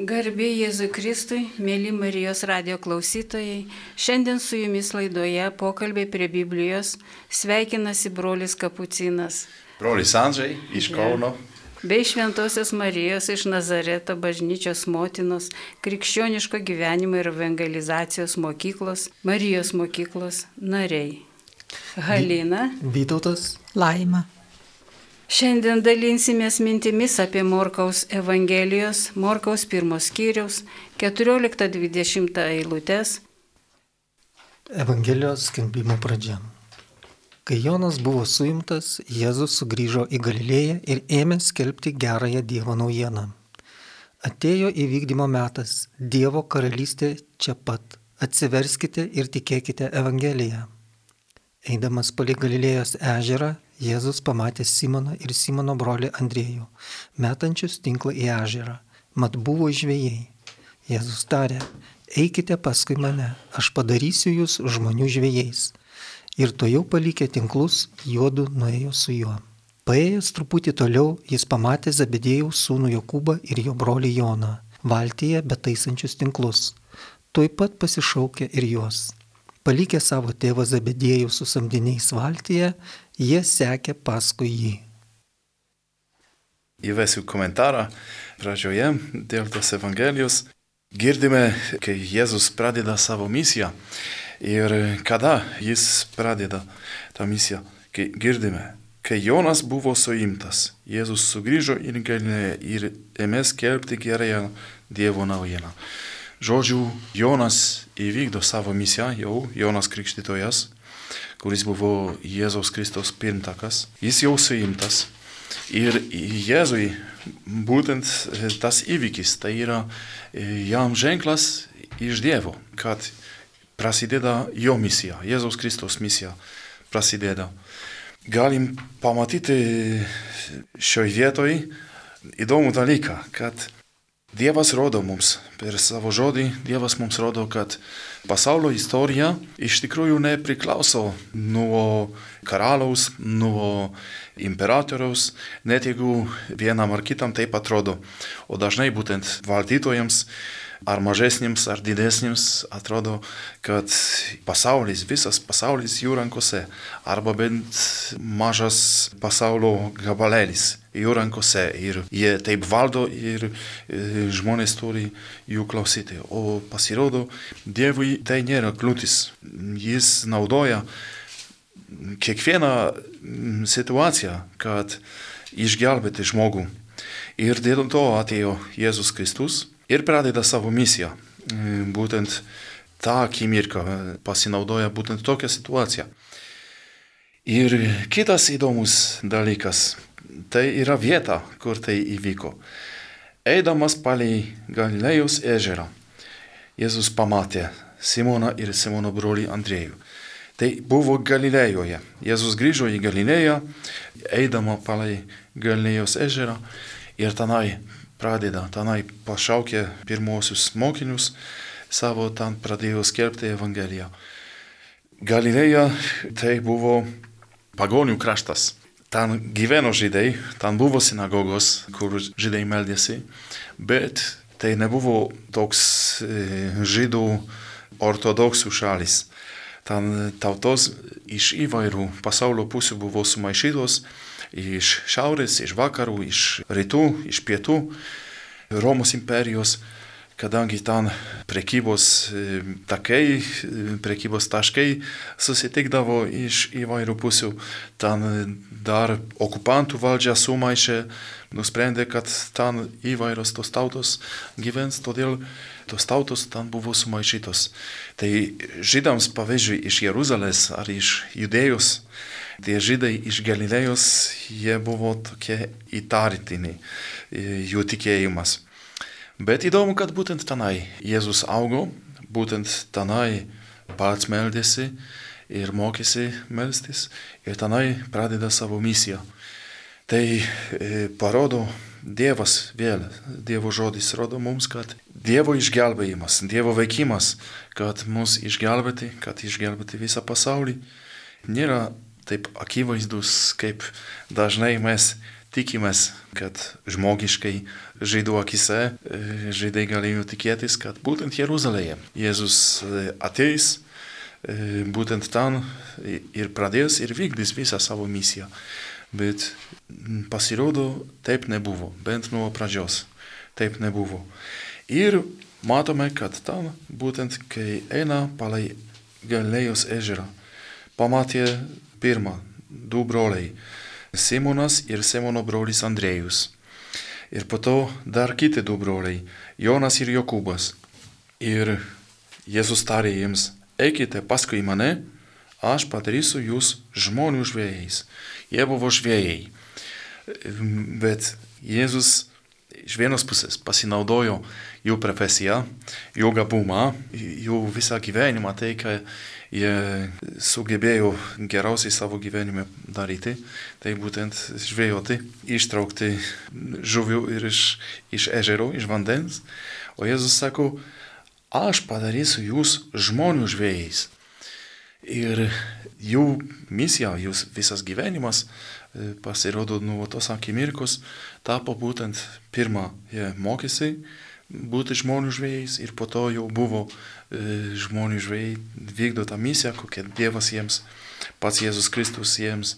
Garbė Jėzui Kristui, mėly Marijos radio klausytojai, šiandien su jumis laidoje pokalbiai prie Biblijos sveikinasi brolis Kapucinas. Brolis Andžiai iš Kauno. Bei Šventojios Marijos iš Nazareto bažnyčios motinos, krikščioniško gyvenimo ir evangelizacijos mokyklos, Marijos mokyklos nariai. Halina. Vytautas. Laima. Šiandien dalinsimės mintimis apie Morkaus Evangelijos, Morkaus pirmos skyriaus, 14-20 eilutes. Evangelijos skelbimo pradžia. Kai Jonas buvo suimtas, Jėzus sugrįžo į Galilėją ir ėmė skelbti gerąją Dievo naujieną. Atėjo įvykdymo metas, Dievo karalystė čia pat. Atsiverskite ir tikėkite Evangeliją. Eidamas palei Galilėjos ežerą, Jėzus pamatė Simoną ir Simono brolį Andriejų, metančius tinklą į ežerą, mat buvo žvėjai. Jėzus tarė, eikite paskui mane, aš padarysiu jūs žmonių žvėjais. Ir to jau palikė tinklus, juodu nuėjo su juo. Paėjęs truputį toliau, jis pamatė Zabedėjų sūnų Jokūbą ir jo brolį Joną, valtyje betaisančius tinklus. Tuoj pat pasišaukė ir juos. Palikę savo tėvą Zabedėjų su samdiniais valtyje, jie sekė paskui jį. Įvesiu komentarą pradžioje dėl tos Evangelijos. Girdime, kai Jėzus pradeda savo misiją ir kada jis pradeda tą misiją. Kai girdime, kai Jonas buvo suimtas, Jėzus sugrįžo į Galileją ir ėmė skelbti gerąją Dievo naujieną. Žodžiu, Jonas įvykdo savo misiją, jau Jonas Krikštytojas, kuris buvo Jėzaus Kristaus pirmtakas, jis jau suimtas. Ir Jėzui būtent tas įvykis, tai yra jam ženklas iš Dievo, kad prasideda jo misija, Jėzaus Kristaus misija prasideda. Galim pamatyti šioj vietoj įdomų dalyką, kad Dievas rodo mums, per savo žodį Dievas mums rodo, kad pasaulio istorija iš tikrųjų nepriklauso nuo karaliaus, nuo imperatoriaus, net jeigu vienam ar kitam taip atrodo. O dažnai būtent valdytojams ar mažesniems, ar didesniems atrodo, kad pasaulis, visas pasaulis jų rankose, arba bent mažas pasaulio gabalėlis jų rankose ir jie taip valdo ir žmonės turi jų klausyti. O pasirodo, Dievui tai nėra kliūtis. Jis naudoja kiekvieną situaciją, kad išgelbėti žmogų. Ir dėl to atėjo Jėzus Kristus ir pradeda savo misiją. Būtent tą akimirką pasinaudoja būtent tokią situaciją. Ir kitas įdomus dalykas - tai yra vieta, kur tai įvyko. Eidamas palei Galilėjos ežerą, Jėzus pamatė Simoną ir Simono brolį Andriejų. Tai buvo Galilėjoje. Jėzus grįžo į Galilėją, eidama palei Galilėjos ežerą ir tenai pradeda, tenai pašaukė pirmosius mokinius savo, ten pradėjo skelbti Evangeliją. Galilėja tai buvo pagonių kraštas. Ten gyveno žydai, ten buvo sinagogos, kur žydai meldėsi, bet tai nebuvo toks žydų ortodoksų šalis. Ten tautos iš įvairių pasaulio pusių buvo sumaišytos iš šiaurės, iš vakarų, iš rytų, iš pietų Romos imperijos kadangi ten prekybos takai, prekybos taškai susitikdavo iš įvairių pusių, ten dar okupantų valdžia sumaišė, nusprendė, kad ten įvairios tos tautos gyvens, todėl tos tautos ten buvo sumaišytos. Tai žydams, pavyzdžiui, iš Jeruzalės ar iš Judėjos, tie žydai iš Galilėjos, jie buvo tokie įtartini, jų tikėjimas. Bet įdomu, kad būtent tenai Jėzus augo, būtent tenai pats meldėsi ir mokėsi melstis ir tenai pradeda savo misiją. Tai e, parodo Dievas vėl, Dievo žodis rodo mums, kad Dievo išgelbėjimas, Dievo veikimas, kad mus išgelbėti, kad išgelbėti visą pasaulį, nėra taip akivaizdus, kaip dažnai mes tikimės, kad žmogiškai žaidų akise e, žaidai galėjo tikėtis, kad būtent Jeruzalėje Jėzus e, ateis, būtent ten ir pradės ir vykdys visą savo misiją. Bet pasirodo, taip nebuvo, bent nuo pradžios. Taip nebuvo. Ir matome, kad ten būtent, kai eina palai Galilėjos ežerą, pamatė pirmą du broliai Simonas ir Simono brolis Andrėjus. Ir po to dar kiti du broliai - Jonas ir Jokūbas. Ir Jėzus tarė jiems, eikite paskui mane, aš padarysiu jūs žmonių žvėjais. Jie buvo žvėjai. Bet Jėzus iš vienos pusės pasinaudojo jų profesiją, jų gabumą, jų visą gyvenimą, tai, ką jie sugebėjo geriausiai savo gyvenime daryti, tai būtent žvejoti, ištraukti žuvių ir iš, iš ežero, iš vandens. O Jėzus sako, aš padarysiu jūs žmonių žvėjais. Ir jų misija, jų visas gyvenimas e, pasirodo nuo tos akimirkos tapo būtent pirmą, jie mokėsi būti žmonių žvėjais ir po to jau buvo e, žmonių žvėjai, vykdo tą misiją, kokią Dievas jiems, pats Jėzus Kristus jiems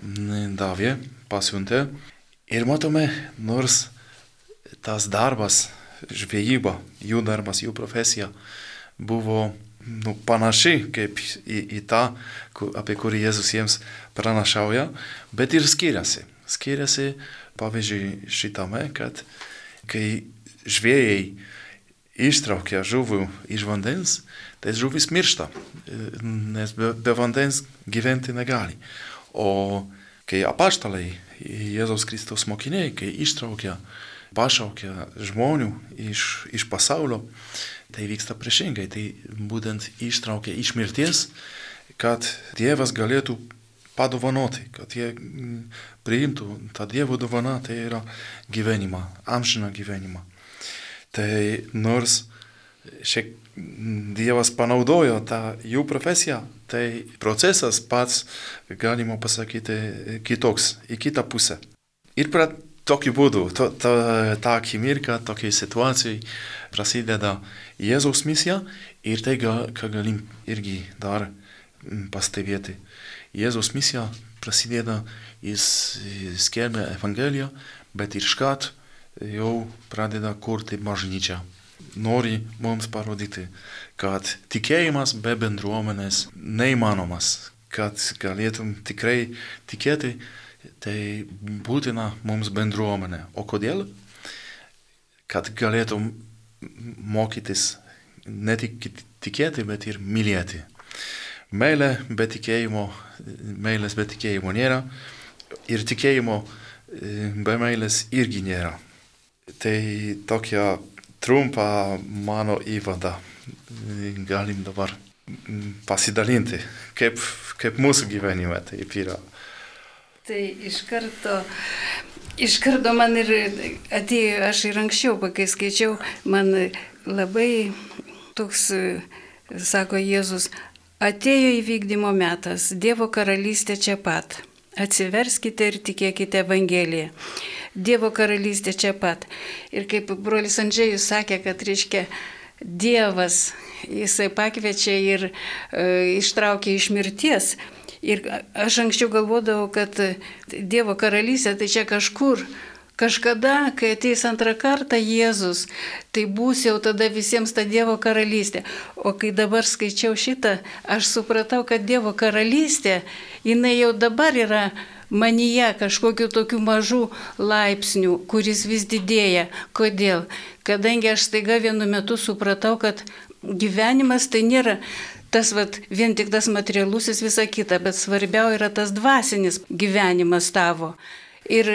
davė, pasiuntė. Ir matome, nors tas darbas, žvėjyba, jų darbas, jų profesija buvo nu, panaši kaip į, į tą, apie kurį Jėzus jiems pranašauja, bet ir skiriasi. Skiriasi, pavyzdžiui, šitame, kad kai žvėjai ištraukia žuvų iš vandens, tai žuvis miršta, nes be, be vandens gyventi negali. O kai apaštalai, Jėzaus Kristaus mokiniai, kai ištraukia, pašaukia žmonių iš, iš pasaulio, tai vyksta priešingai, tai būtent ištraukia iš mirties, kad Dievas galėtų padovanoti, kad jie priimtų tą Dievo dovaną, tai yra gyvenimą, amžiną gyvenimą. Tai nors šiek Dievas panaudojo tą jų profesiją, tai procesas pats, galima pasakyti, kitoks, į kitą pusę. Ir pra, tokiu būdu, to, to, tą akimirką, tokiai situacijai prasideda Jėzaus misija ir tai, ką galim irgi dar pastebėti. Jėzaus misija prasideda, jis skelbia Evangeliją, bet iškart jau pradeda kurti bažnyčią. Nori mums parodyti, kad tikėjimas be bendruomenės neįmanomas, kad galėtum tikrai tikėti, tai būtina mums bendruomenė. O kodėl? Kad galėtum mokytis ne tik tikėti, bet ir mylėti. Meilė be tikėjimo, meilės be tikėjimo nėra ir tikėjimo e, be meilės irgi nėra. Tai tokia trumpa mano įvada. Galim dabar pasidalinti, kaip, kaip mūsų gyvenime taip yra. Tai iš karto, iš karto man ir atėjo, aš ir anksčiau, kai skaičiau, man labai toks, sako Jėzus, atėjo įvykdymo metas, Dievo karalystė čia pat. Atsiverskite ir tikėkite Evangeliją. Dievo karalystė čia pat. Ir kaip brolis Andžėjus sakė, kad reiškia Dievas, jisai pakviečia ir e, ištraukia iš mirties. Ir aš anksčiau galvodavau, kad Dievo karalystė tai čia kažkur, Kažkada, kai ateis antrą kartą Jėzus, tai bus jau tada visiems ta Dievo karalystė. O kai dabar skaičiau šitą, aš supratau, kad Dievo karalystė, jinai jau dabar yra manyje kažkokiu tokiu mažu laipsniu, kuris vis didėja. Kodėl? Kadangi aš staiga vienu metu supratau, kad gyvenimas tai nėra tas vat, vien tik tas materialusis visa kita, bet svarbiau yra tas dvasinis gyvenimas tavo. Ir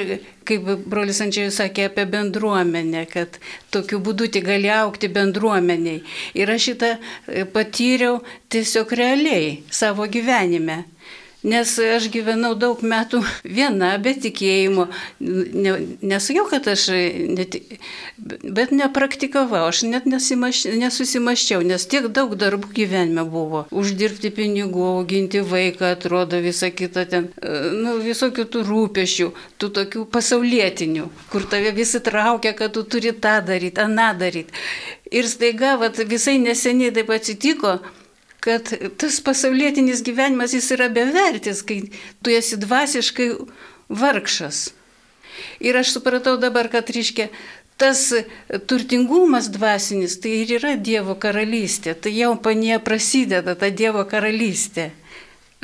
kaip brolis Andžiai sakė apie bendruomenę, kad tokiu būdu tik gali aukti bendruomeniai. Ir aš šitą patyriau tiesiog realiai savo gyvenime. Nes aš gyvenau daug metų viena, be tikėjimo. Ne, nesakiau, kad aš, net, bet nepraktikavau, aš net nesusimaščiau, nes tiek daug darbų gyvenime buvo. Uždirbti pinigų, auginti vaiką, atrodo visą kitą ten, nu, visokių tų rūpešių, tų tokių pasaulietinių, kur tave visi traukia, kad tu turi tą daryti, aną daryti. Ir staiga, vat, visai neseniai taip atsitiko, kad tas pasaulietinis gyvenimas jis yra bevertis, kai tu esi dvasiškai vargšas. Ir aš supratau dabar, kad reiškia, tas turtingumas dvasinis tai ir yra Dievo karalystė. Tai jau panie prasideda ta Dievo karalystė.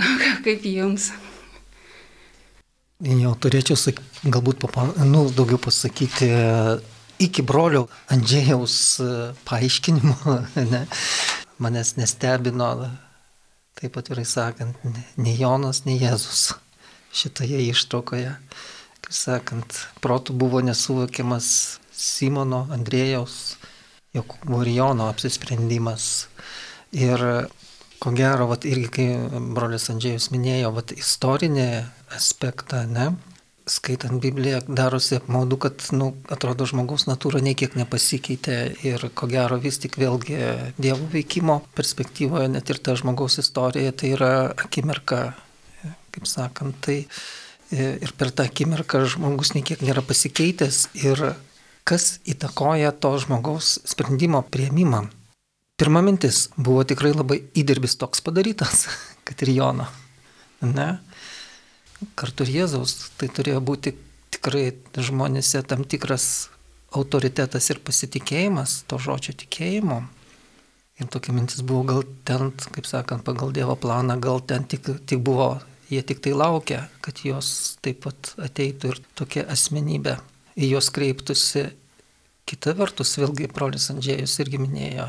Kaip jums? Jau turėčiau galbūt papa, nu, daugiau pasakyti iki brolio Andžėjaus paaiškinimo. Ne? Manęs nestebino, taip atvirai sakant, nei Jonas, nei Jėzus šitoje ištraukoje. Kaip sakant, protų buvo nesuvokiamas Simono, Andrėjaus, Jokūbo ir Jono apsisprendimas. Ir ko gero, vat, irgi kai brolis Andžėjus minėjo, vat, istorinį aspektą, ne, skaitant Bibliją darosi apmaudu, kad, nu, atrodo, žmogaus natūra niekiek nepasikeitė ir ko gero vis tik vėlgi Dievo veikimo perspektyvoje net ir ta žmogaus istorija tai yra akimirka, kaip sakant, tai ir per tą akimirką žmogus niekiek nėra pasikeitęs ir kas įtakoja to žmogaus sprendimo prieimimą. Pirma mintis buvo tikrai labai įdirbis toks padarytas, kad ir Jono. Ne? Kartu ir Jėzaus, tai turėjo būti tikrai žmonėse tam tikras autoritetas ir pasitikėjimas, to žodžio tikėjimo. Ir tokia mintis buvo gal ten, kaip sakant, pagal Dievo planą, gal ten tik, tik buvo, jie tik tai laukia, kad jos taip pat ateitų ir tokia asmenybė į juos kreiptųsi. Kita vertus, vėlgi brolis Andžėjus irgi minėjo,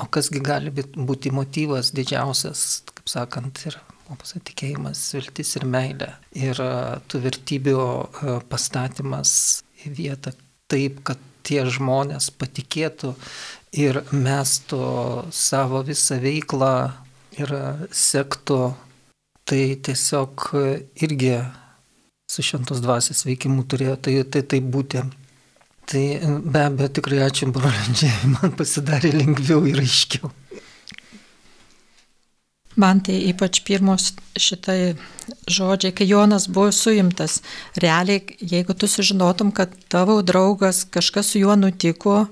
o kasgi gali būti motyvas didžiausias, kaip sakant, ir o pasitikėjimas, viltis ir meilė. Ir tų vertybių e, pastatymas į vietą taip, kad tie žmonės patikėtų ir mestų savo visą veiklą ir sektų, tai tiesiog irgi su šventos dvasės veikimu turėjo tai, tai, tai būti. Tai be abejo tikrai ačiū broliandžiai, man pasidarė lengviau ir aiškiau. Man tai ypač pirmos šitai žodžiai, kai Jonas buvo suimtas. Realiai, jeigu tu sužinotum, kad tavo draugas kažkas su juo nutiko,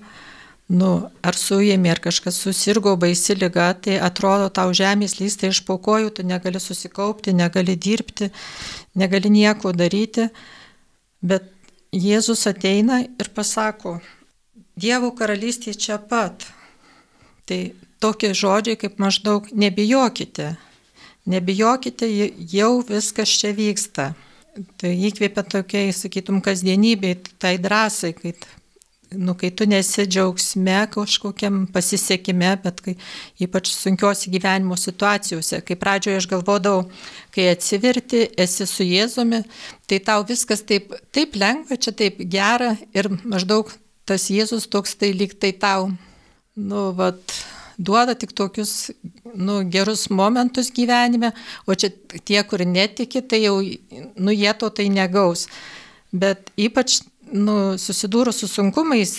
nu, ar suėmė, ar kažkas susirgo baisi lyga, tai atrodo tau žemės lysta iš paukojų, tu negali susikaupti, negali dirbti, negali nieko daryti. Bet Jėzus ateina ir pasako, Dievo karalystė čia pat. Tai tokie žodžiai kaip maždaug nebijokite, nebijokite, jau viskas čia vyksta. Tai įkvėpia tokiai, sakytum, kasdienybei, tai drąsai, kai, nu, kai tu nesi džiaugsme kažkokiam pasisekime, bet kai ypač sunkios gyvenimo situacijose, kai pradžioje aš galvodavau, kai atsiverti, esi su Jėzumi, tai tau viskas taip, taip lengva, čia taip gera ir maždaug tas Jėzus toks tai lyg tai tau, nu, vad, duoda tik tokius nu, gerus momentus gyvenime, o čia tie, kur netiki, tai jau, nu, jie to tai negaus. Bet ypač, nu, susidūrus su sunkumais,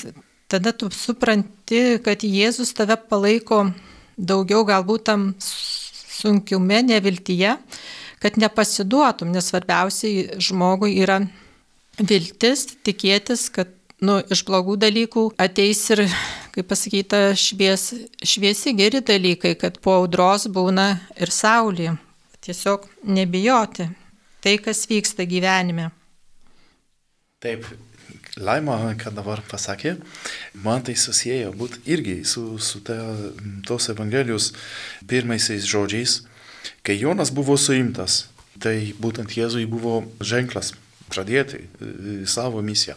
tada tu supranti, kad Jėzus tave palaiko daugiau galbūt tam sunkiume, neviltyje, kad nepasiduotum, nes svarbiausiai žmogui yra viltis, tikėtis, kad nu, iš blogų dalykų ateis ir, kaip pasakyta, švies, šviesi geri dalykai, kad po audros būna ir saulė. Tiesiog nebijoti tai, kas vyksta gyvenime. Taip, Laima, ką dabar pasakė, man tai susijęjo būt irgi su, su ta, tos Evangelijos pirmaisiais žodžiais, kai Jonas buvo suimtas, tai būtent Jėzui buvo ženklas pradėti e, savo misiją.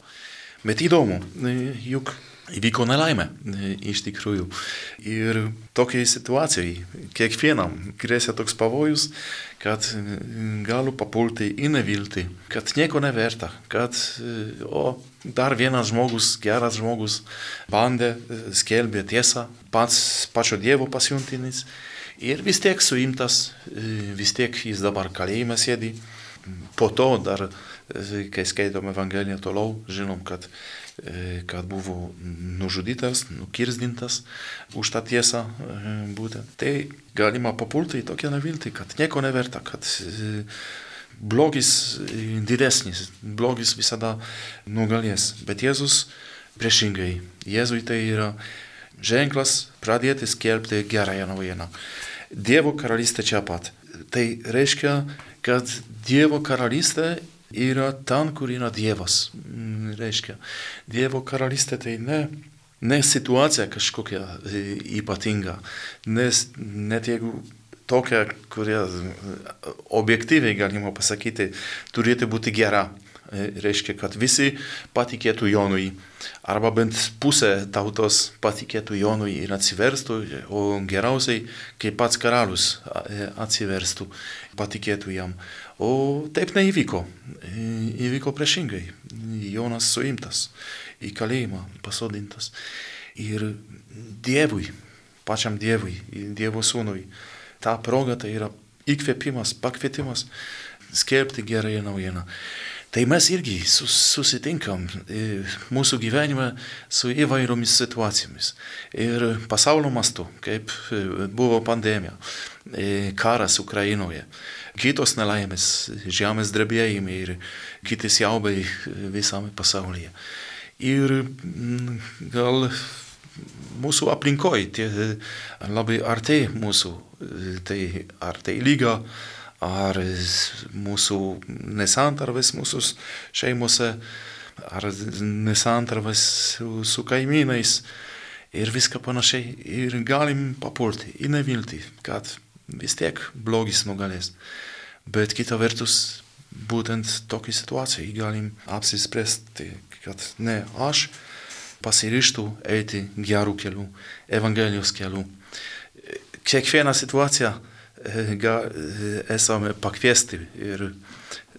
Bet įdomu, juk įvyko nelaimė iš tikrųjų. Ir tokiai situacijai kiekvienam grėsia toks pavojus, kad galiu papulti į neviltį, kad nieko neverta, kad o, dar vienas žmogus, geras žmogus bandė, skelbė tiesą, pats pačio Dievo pasiuntinis Ir vis tiek suimtas, vis tiek jis dabar kalėjime sėdi. Po to dar, kai skaitom Evangeliją toliau, žinom, kad, kad buvo nužudytas, nukirzdintas už tą tiesą būtent. Tai galima papulti į tokią neviltį, kad nieko neverta, kad blogis didesnis, blogis visada nugalės. Bet Jėzus priešingai, Jėzui tai yra ženklas pradėti skelbti gerąją naujieną. Dievo karalystė čia pat. Tai reiškia, kad Dievo karalystė yra ten, kur yra Dievas. Reiškia, Dievo karalystė tai ne, ne situacija kažkokia ypatinga, nes net jeigu tokia, kuria objektyviai galima pasakyti, turėtų būti gera. Reiškia, kad visi patikėtų Jonui, arba bent pusė tautos patikėtų Jonui ir atsiverstų, o geriausiai, kai pats karalius atsiverstų, patikėtų jam. O taip neįvyko. Įvyko priešingai. Jonas suimtas, į kalėjimą pasodintas. Ir Dievui, pačiam Dievui, Dievo sūnui, ta proga tai yra įkvėpimas, pakvietimas skelbti gerąją naujieną. Tai mes irgi susitinkam mūsų gyvenime su įvairiomis situacijomis. Ir pasaulio mastu, kaip buvo pandemija, karas Ukrainoje, kitos nelaimės, žemės drebėjimai ir kiti siaubai visame pasaulyje. Ir gal mūsų aplinkoje, tie labai arti mūsų, tai ar tai lyga, ar mūsų nesantarvės mūsų šeimose, ar nesantarvės su, su kaimynais ir viską panašiai. Ir galim papulti į neviltį, kad vis tiek blogis nugalės. Bet kita vertus, būtent tokiai situacijai galim apsispręsti, kad ne aš, pasiryštų eiti gerų kelių, Evangelijos kelių. Kiekvieną situaciją esame pakviesti ir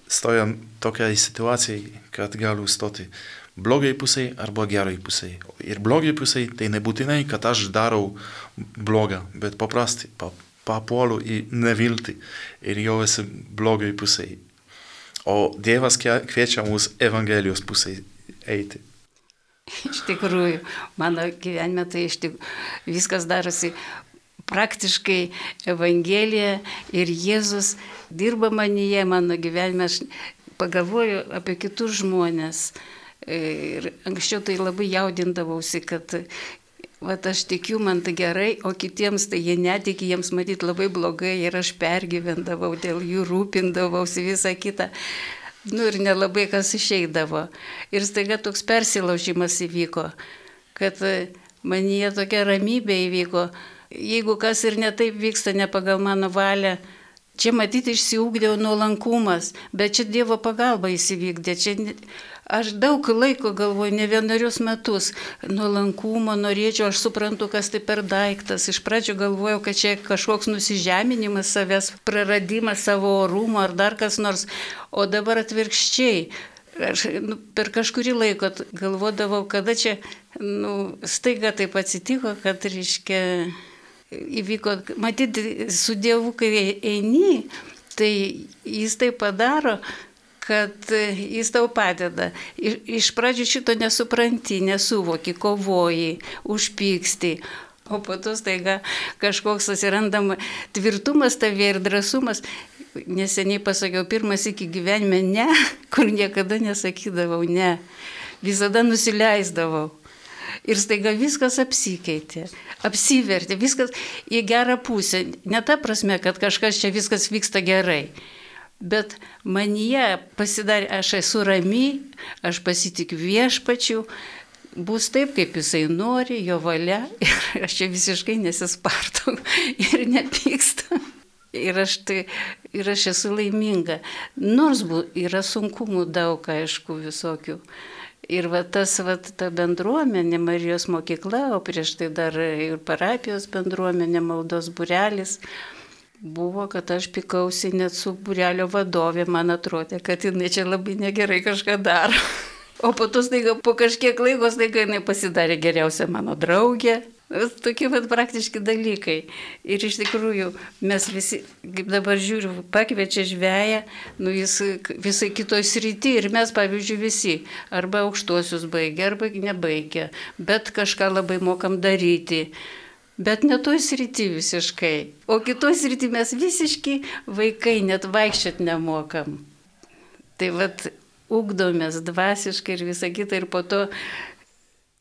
stojam tokiai situacijai, kad galiu stoti blogai pusiai arba gerai pusiai. Ir blogai pusiai tai nebūtinai, kad aš darau blogą, bet paprastai papuolu į neviltį ir jau esu blogai pusiai. O Dievas kviečia mus Evangelijos pusiai eiti. Iš tikrųjų, mano gyvenime tai tikrųjų viskas darosi praktiškai Evangelija ir Jėzus dirba manyje, mano gyvenime, aš pagalvoju apie kitus žmonės. Ir anksčiau tai labai jaudindavausi, kad vat, aš tikiu, man tai gerai, o kitiems tai jie netiki, jiems matyti labai blogai ir aš pergyvendavau, dėl jų rūpindavausi visą kitą. Nu ir nelabai kas išeidavo. Ir staiga toks persilaužimas įvyko, kad manyje tokia ramybė įvyko. Jeigu kas ir netaip vyksta, ne pagal mano valią, čia matyti išsiugdė nuolankumas, bet čia Dievo pagalba įsivykdė. Čia aš daug laiko galvoju, ne vienerius metus, nuolankumo norėčiau, aš suprantu, kas tai per daiktas. Iš pradžių galvojau, kad čia kažkoks nusižeminimas savęs, praradimas savo orumo ar dar kas nors, o dabar atvirkščiai. Aš nu, per kažkurį laiką galvodavau, kada čia nu, staiga taip atsitiko, kad, reiškia, įvyko, matyti, su Dievu, kai eini, tai jis tai padaro, kad jis tau padeda. Iš, pradžių šito nesupranti, nesuvoki, kovoji, užpyksti. O po to staiga kažkoks atsirandama tvirtumas tavė ir drąsumas. Neseniai pasakiau pirmas iki gyvenime ne, kur niekada nesakydavau ne. Visada nusileisdavau. Ir staiga viskas apsikeitė, apsivertė, viskas į gerą pusę. Ne ta prasme, kad kažkas čia viskas vyksta gerai, bet manyje pasidarė, aš esu rami, aš pasitikiu viešpačiu, bus taip, kaip jisai nori, jo valia ir aš čia visiškai nesispartau ir nepykstu. Ir aš, tai, ir aš esu laiminga. Nors bu, yra sunkumų daug, aišku, visokių. Ir va tas, va ta bendruomenė, Marijos mokykla, o prieš tai dar ir parapijos bendruomenė, maldos burelis buvo, kad aš pikausi net su burelio vadovė, man atrodė, kad jinai čia labai negerai kažką daro. O po to staiga, po kažkiek laiko staiga jinai pasidarė geriausia mano draugė. Tokie vat praktiški dalykai. Ir iš tikrųjų mes visi, kaip dabar žiūriu, pakviečia žvėją, nu jis visai kitoj srity ir mes, pavyzdžiui, visi arba aukštuosius baigia, arba nebaigia, bet kažką labai mokam daryti. Bet ne toj srity visiškai. O kitoj srity mes visiškai vaikai net vaikščiot nemokam. Tai vad ugdomės dvasiškai ir visą kitą ir po to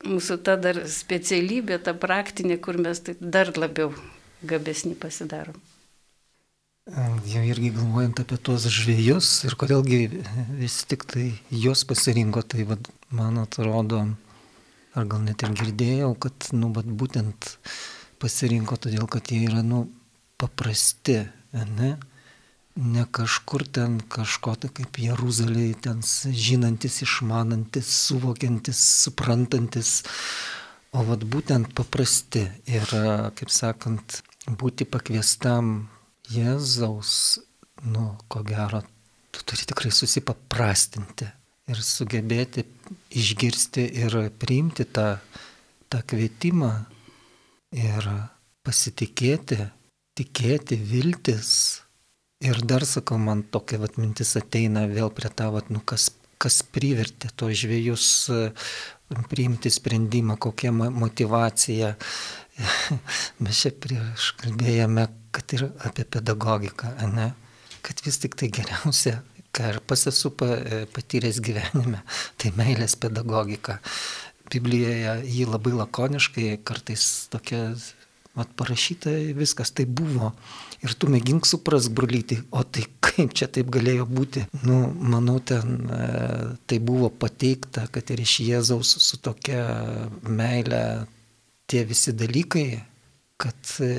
mūsų ta dar specialybė, ta praktinė, kur mes tai dar labiau gabesni pasidarom. Jau irgi galvojant apie tuos žvėjus ir kodėlgi vis tik tai juos pasirinko, tai vad, man atrodo, ar gal net ir girdėjau, kad, nu, vad, būtent pasirinko todėl, kad jie yra, nu, paprasti, ne? Ne kažkur ten kažko tai kaip Jeruzalėje, ten žinantis, išmanantis, suvokiantis, suprantantis, o vad būtent paprasti ir, kaip sakant, būti pakviestam Jėzaus, nu, ko gero, tu turi tikrai susipaprastinti ir sugebėti išgirsti ir priimti tą, tą kvietimą ir pasitikėti, tikėti, viltis Ir dar sakau, man tokia vat, mintis ateina vėl prie tavo, nu, kas, kas privertė to žvėjus e, priimti sprendimą, kokia motivacija. Mes čia prieš kalbėjome, kad ir apie pedagogiką, ne? kad vis tik tai geriausia, ką ir pasisupa e, patyręs gyvenime, tai meilės pedagogika. Biblijoje jį labai lakoniškai, kartais tokia, mat parašyta, viskas tai buvo ir tu mėgink supras, brolyti, o tai kaip čia taip galėjo būti. Nu, manau, ten e, tai buvo pateikta, kad ir iš Jėzaus su tokia meile tie visi dalykai, kad e,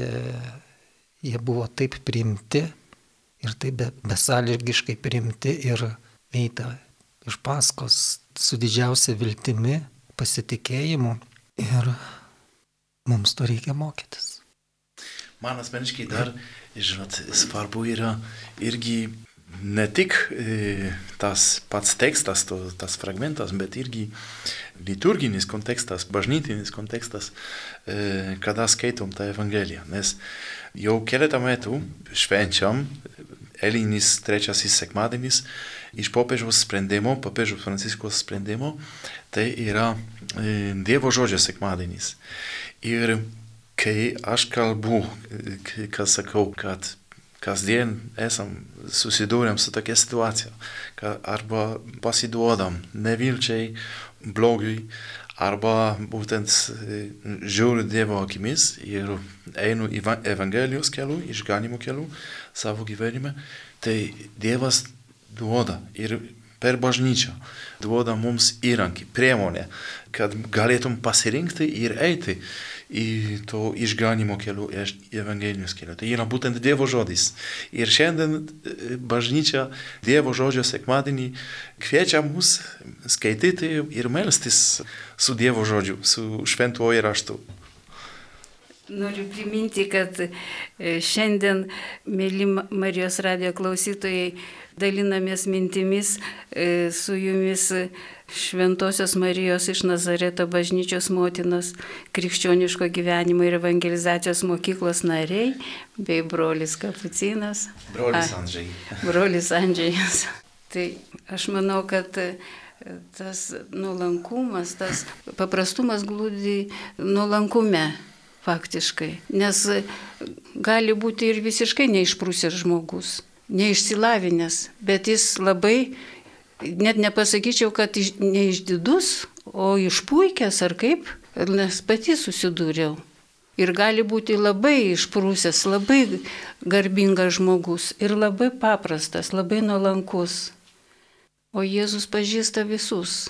jie buvo taip priimti ir taip be, besąlygiškai priimti ir eita iš paskos su didžiausia viltimi, pasitikėjimu ir mums to reikia mokytis. Man asmeniškai dar žinot, svarbu yra irgi ne tik e, tas pats tekstas, tas fragmentas, bet irgi liturginis kontekstas, bažnytinis kontekstas, e, kada skaitom tą Evangeliją. Nes jau keletą metų švenčiam Elinis trečiasis sekmadienis iš popiežiaus sprendimo, popiežiaus Pranciškos sprendimo, tai yra e, Dievo žodžio sekmadienis. Ir kai aš kalbu, kai sakau, kad kasdien esam susidūrėm su tokia situacija, kad arba pasiduodam nevilčiai, blogiui, arba būtent e, žiūriu Dievo akimis ir einu Evangelijos keliu, išganimo keliu savo gyvenime, tai Dievas duoda ir per bažnyčią duoda mums įrankį, priemonę, kad galėtum pasirinkti ir eiti į to išganimo kelių, evangelinius kelių. Tai yra būtent Dievo žodis. Ir šiandien e, bažnyčia Dievo žodžio sekmadienį kviečia mus skaityti ir melstis su Dievo žodžiu, su šventuoju raštu. Noriu priminti, kad e, šiandien, mėly Marijos radio klausytojai, dalinamės mintimis e, su jumis Šventojios Marijos iš Nazareto bažnyčios motinos, krikščioniško gyvenimo ir evangelizacijos mokyklos nariai, bei brolis Kapucinas. Brolis Andžiai. Brolis Andžiai. tai aš manau, kad e, tas nuolankumas, tas paprastumas glūdi nuolankume faktiškai. Nes gali būti ir visiškai neišprūsęs žmogus, neišsilavinęs, bet jis labai net nepasakyčiau, kad iš, neišdidus, o išpuikęs ar kaip, nes pati susidūriau. Ir gali būti labai išprūsęs, labai garbingas žmogus ir labai paprastas, labai nuolankus. O Jėzus pažįsta visus.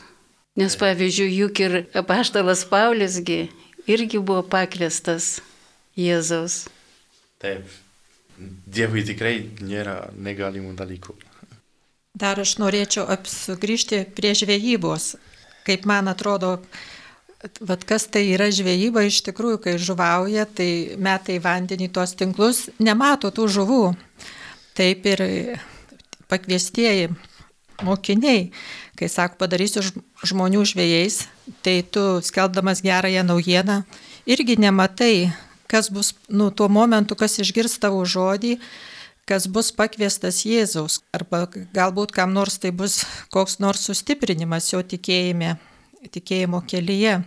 Nes pavyzdžiui, juk ir apaštalas Pauliusgi irgi buvo pakviestas Jėzaus. Taip. Dievui tikrai nėra negalimų dalykų. Dar aš norėčiau sugrįžti prie žvejybos. Kaip man atrodo, Vat kas tai yra žvejyba, iš tikrųjų, kai žuvauja, tai metai vandenį tuos tinklus, nemato tų žuvų. Taip ir pakviestieji mokiniai. Kai sako, padarysiu žmonių žvėjais, tai tu skelbdamas gerąją naujieną irgi nematai, kas bus, nu, tuo momentu, kas išgirs tavo žodį, kas bus pakviestas Jėzaus. Arba galbūt kam nors tai bus koks nors sustiprinimas jo tikėjime, tikėjimo kelyje.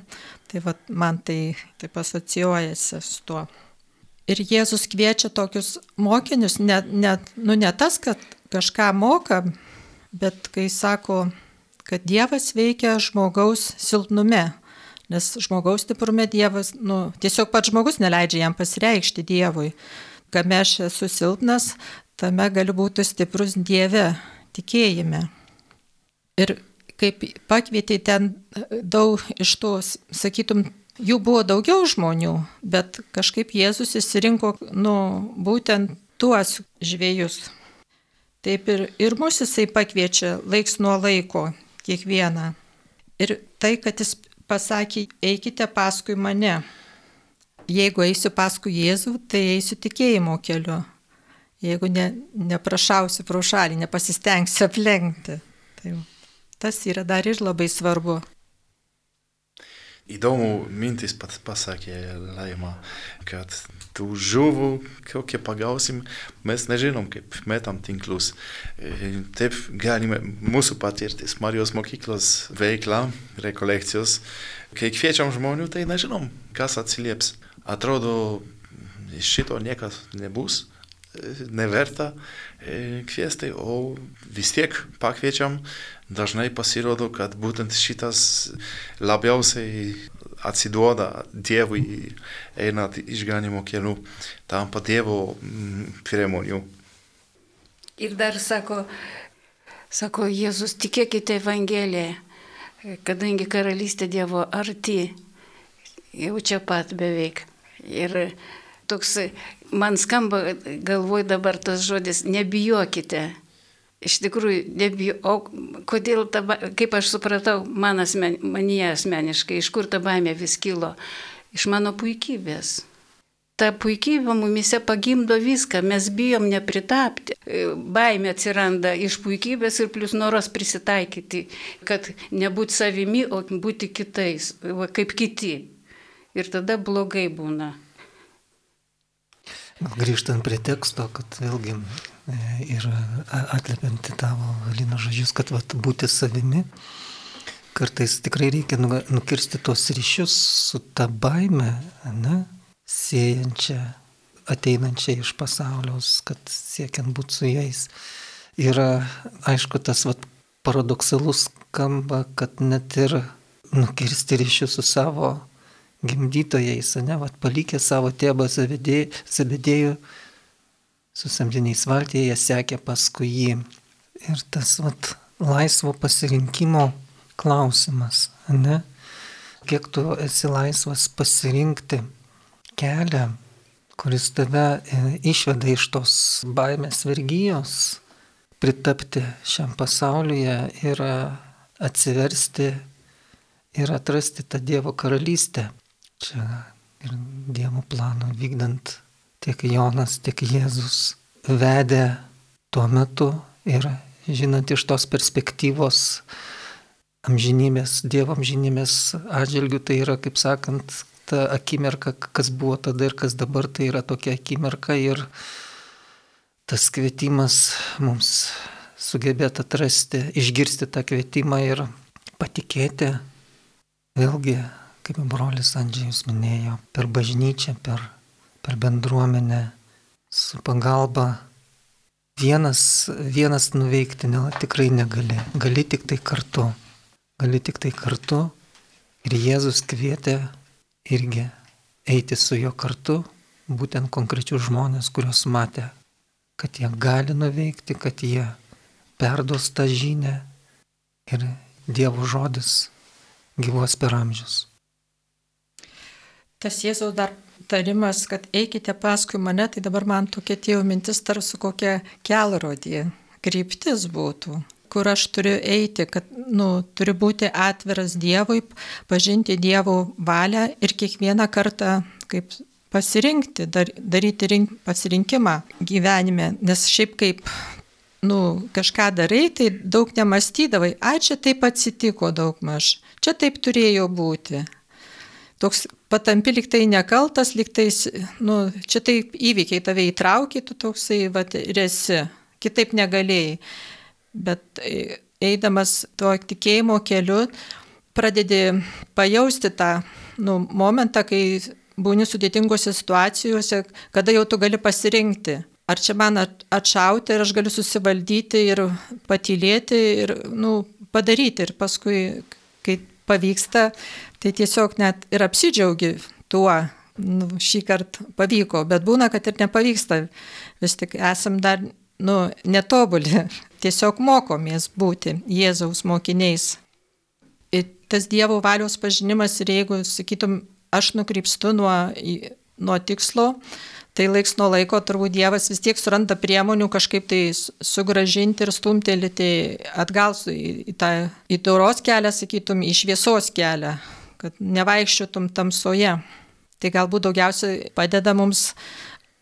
Tai va, man tai taip asocijuojasi su tuo. Ir Jėzus kviečia tokius mokinius, ne, ne, nu, ne tas, kad kažką moka, bet kai sako, kad Dievas veikia žmogaus silpnume, nes žmogaus stiprume Dievas, nu, tiesiog pats žmogus neleidžia jam pasireikšti Dievui. Kame aš esu silpnas, tame galiu būti stiprus Dieve tikėjime. Ir kaip pakvietė ten daug iš tos, sakytum, jų buvo daugiau žmonių, bet kažkaip Jėzus įsirinko, nu, būtent tuos žvėjus. Taip ir, ir mus jisai pakviečia laiks nuo laiko kiekvieną. Ir tai, kad jis pasakė, eikite paskui mane. Jeigu eisiu paskui Jėzų, tai eisiu tikėjimo keliu. Jeigu ne, neprašausiu pro šalį, nepasistengsiu aplenkti. Tai tas yra dar ir labai svarbu. Įdomu mintis pat pasakė Laima, kad tų žuvų, kokie pagausim, mes nežinom, kaip metam tinklus. Taip galime mūsų patirtis, Marijos mokyklos veikla, rekolekcijos, kai kviečiam žmonių, tai nežinom, kas atsilieps. Atrodo, šito niekas nebus, neverta kviesti, o vis tiek pakviečiam, dažnai pasirodo, kad būtent šitas labiausiai atsiduoda Dievui einant išganimo keliu, tampa Dievo priemonių. Ir dar sako, sako Jėzus, tikėkite Evangeliją, kadangi karalystė Dievo arti, jau čia pat beveik. Ir toks, man skamba galvoj dabar tas žodis, nebijokite Iš tikrųjų, nebijo, o kodėl, ta, kaip aš supratau, man asmen, manyje asmeniškai, iš kur ta baimė vis kilo? Iš mano puikybės. Ta puikybė mumise pagimdo viską, mes bijom nepritapti. Baimė atsiranda iš puikybės ir plus noras prisitaikyti, kad nebūti savimi, o būti kitais, kaip kiti. Ir tada blogai būna. Grįžtant prie teksto, kad vėlgi ir atliepianti tavo Lino žodžius, kad vat, būti savimi, kartais tikrai reikia nu, nukirsti tos ryšius su ta baime, ne, siejančia, ateinančia iš pasaulios, kad siekiant būti su jais. Yra, aišku, tas vat, paradoksalus skamba, kad net ir nukirsti ryšius su savo gimdytojais, ne, vat, palikę savo tėvą Zebedėjų, su samdiniais valtyje, sekė paskui jį. Ir tas vat, laisvo pasirinkimo klausimas, ne? Kiek tu esi laisvas pasirinkti kelią, kuris tave e, išveda iš tos baimės vergyjos, pritapti šiam pasaulyje ir atsiversti ir atrasti tą Dievo karalystę. Čia ir Dievo plano vykdant tiek Jonas, tiek Jėzus vedė tuo metu ir žinant iš tos perspektyvos amžinybės, Dievo amžinybės atžvilgių, tai yra, kaip sakant, ta akimirka, kas buvo tada ir kas dabar, tai yra tokia akimirka ir tas kvietimas mums sugebėti atrasti, išgirsti tą kvietimą ir patikėti, vėlgi, kaip brolis Andžiajus minėjo, per bažnyčią, per per bendruomenę, su pagalba. Vienas, vienas nuveikti ne, tikrai negali. Gali tik tai kartu. Gali tik tai kartu. Ir Jėzus kvietė irgi eiti su juo kartu, būtent konkrečius žmonės, kuriuos matė, kad jie gali nuveikti, kad jie perduos tą žinę ir Dievo žodis gyvos per amžius. Tas Jėzaus dar tarimas, kad eikite paskui mane, tai dabar man tokia atėjo mintis tarsi kokia kelrodė, kryptis būtų kur aš turiu eiti, kad nu, turiu būti atviras Dievui, pažinti Dievo valią ir kiekvieną kartą kaip pasirinkti, dar, daryti rink, pasirinkimą gyvenime, nes šiaip kaip nu, kažką darai, tai daug nemastydavai, ai čia taip atsitiko daug maž, čia taip turėjo būti. Toks patampi liktai nekaltas, liktai, nu, čia taip įvykiai tave įtraukė, tu toksai, va, ir esi, kitaip negalėjai. Bet e, eidamas tuo tikėjimo keliu, pradedi pajausti tą nu, momentą, kai būni sudėtingose situacijose, kada jau tu gali pasirinkti. Ar čia man atšauti ir aš galiu susivaldyti ir patylėti ir nu, padaryti. Ir paskui, kai pavyksta, tai tiesiog net ir apsidžiaugi tuo, nu, šį kartą pavyko, bet būna, kad ir nepavyksta. Vis tik esam dar nu, netobuli, tiesiog mokomės būti Jėzaus mokiniais. Ir tas Dievo valios pažinimas ir jeigu, sakytum, aš nukrypstu nuo, nuo tikslo, tai laiks nuo laiko turbūt Dievas vis tiek suranda priemonių kažkaip tai sugražinti ir stumtelėti atgal į, į tą į doros kelią, sakytum, į šviesos kelią, kad nevaikščiotum tamsoje. Tai galbūt daugiausiai padeda mums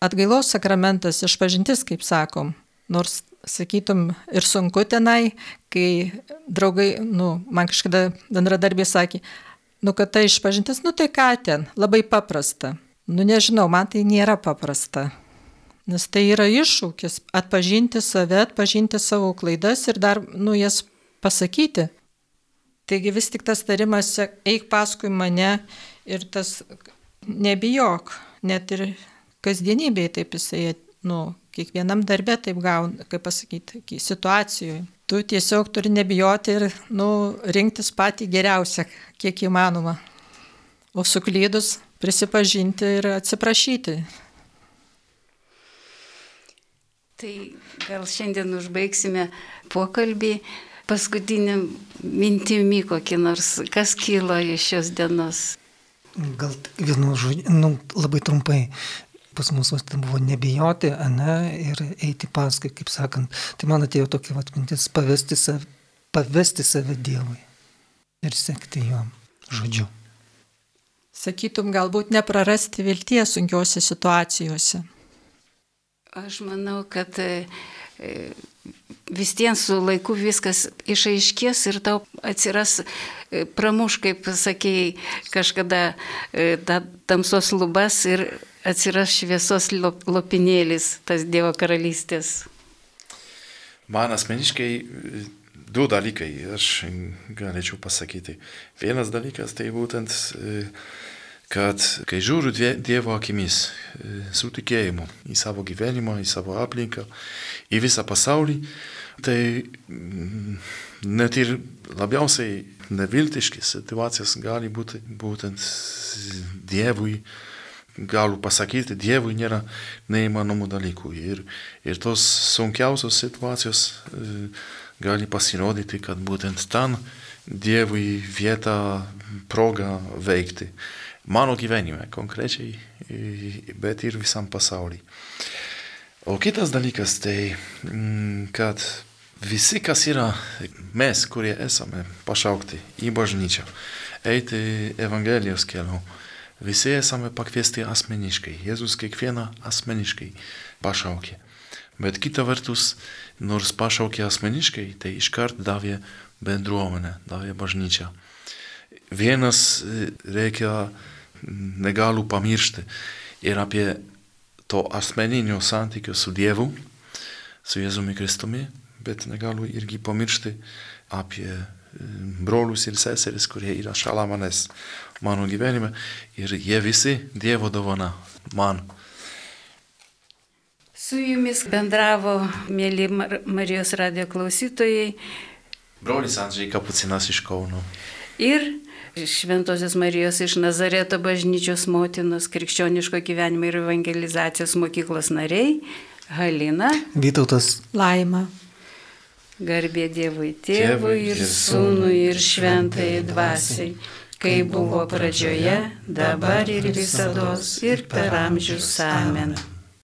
atgailos sakramentas, išpažintis, kaip sakom. Nors, sakytum, ir sunku tenai, kai draugai, nu, man kažkada bendradarbė sakė, nu, kad ta išpažintis, nu tai ką ten, labai paprasta. Nu nežinau, man tai nėra paprasta. Nes tai yra iššūkis - atpažinti save, atpažinti savo klaidas ir dar, nu, jas pasakyti. Taigi vis tik tas tarimas, eik paskui mane ir tas nebijok, net ir kasdienybėje taip jisai, nu, kiekvienam darbė taip gauna, kaip pasakyti, situacijoje tu tiesiog turi nebijoti ir nu, rinktis patį geriausią, kiek įmanoma. O suklydus prisipažinti ir atsiprašyti. Tai gal šiandien užbaigsime pokalbį paskutinį mintimį kokį nors, kas kilo iš šios dienos. Gal vienu žodžiu, nu, labai trumpai pas mus tai buvo nebijoti, ne, ir eiti paskui, kaip sakant. Tai man atėjo tokia vat, mintis pavesti save, pavesti save Dievui ir sekti juo žodžiu. Sakytum, galbūt neprarasti vilties sunkiose situacijose. Aš manau, kad e, vis tien su laiku viskas išaiškės ir tau atsiras e, pramuš, kaip sakėjai, kažkada e, tamsos lubas ir atsiras šviesos lopinėlis, tas Dievo karalystės? Man asmeniškai du dalykai aš galėčiau pasakyti. Vienas dalykas tai būtent, kad kai žiūriu Dievo akimis, su tikėjimu į savo gyvenimą, į savo aplinką, į visą pasaulį, tai mm, net ir labiausiai neviltiški situacijas gali būti būtent Dievui galiu pasakyti, Dievui nėra neįmanomų dalykų. Ir, ir tos sunkiausios situacijos e, gali pasirodyti, kad būtent ten Dievui vieta, proga veikti. Mano gyvenime konkrečiai, bet ir visam pasauliu. O kitas dalykas tai, mm, kad visi, kas yra mes, kurie esame pašaukti į bažnyčią, eiti Evangelijos keliu, Visi esame pakviesti asmeniškai. Jėzus kiekvieną asmeniškai pašaukė. Bet kita vertus, nors pašaukė asmeniškai, tai iškart davė bendruomenę, davė bažnyčią. Vienas e, reikia, negaliu pamiršti ir apie to asmeninio santykio su Dievu, su Jėzumi Kristumi, bet negaliu irgi pamiršti apie brolius ir seseris, kurie yra šalia manęs mano gyvenime ir jie visi Dievo dovana man. Su jumis bendravo, mėly Marijos radio klausytojai. Brolis Andžiai Kapucinas iš Kauno. Ir Šventosios Marijos iš Nazareto bažnyčios motinos krikščioniško gyvenimo ir evangelizacijos mokyklos nariai Halina. Vytautas. Laima. Garbė Dievui, Tėvui ir Sūnui ir Šventai Dvasiai kaip buvo pradžioje, dabar ir visada, ir per amžius amen.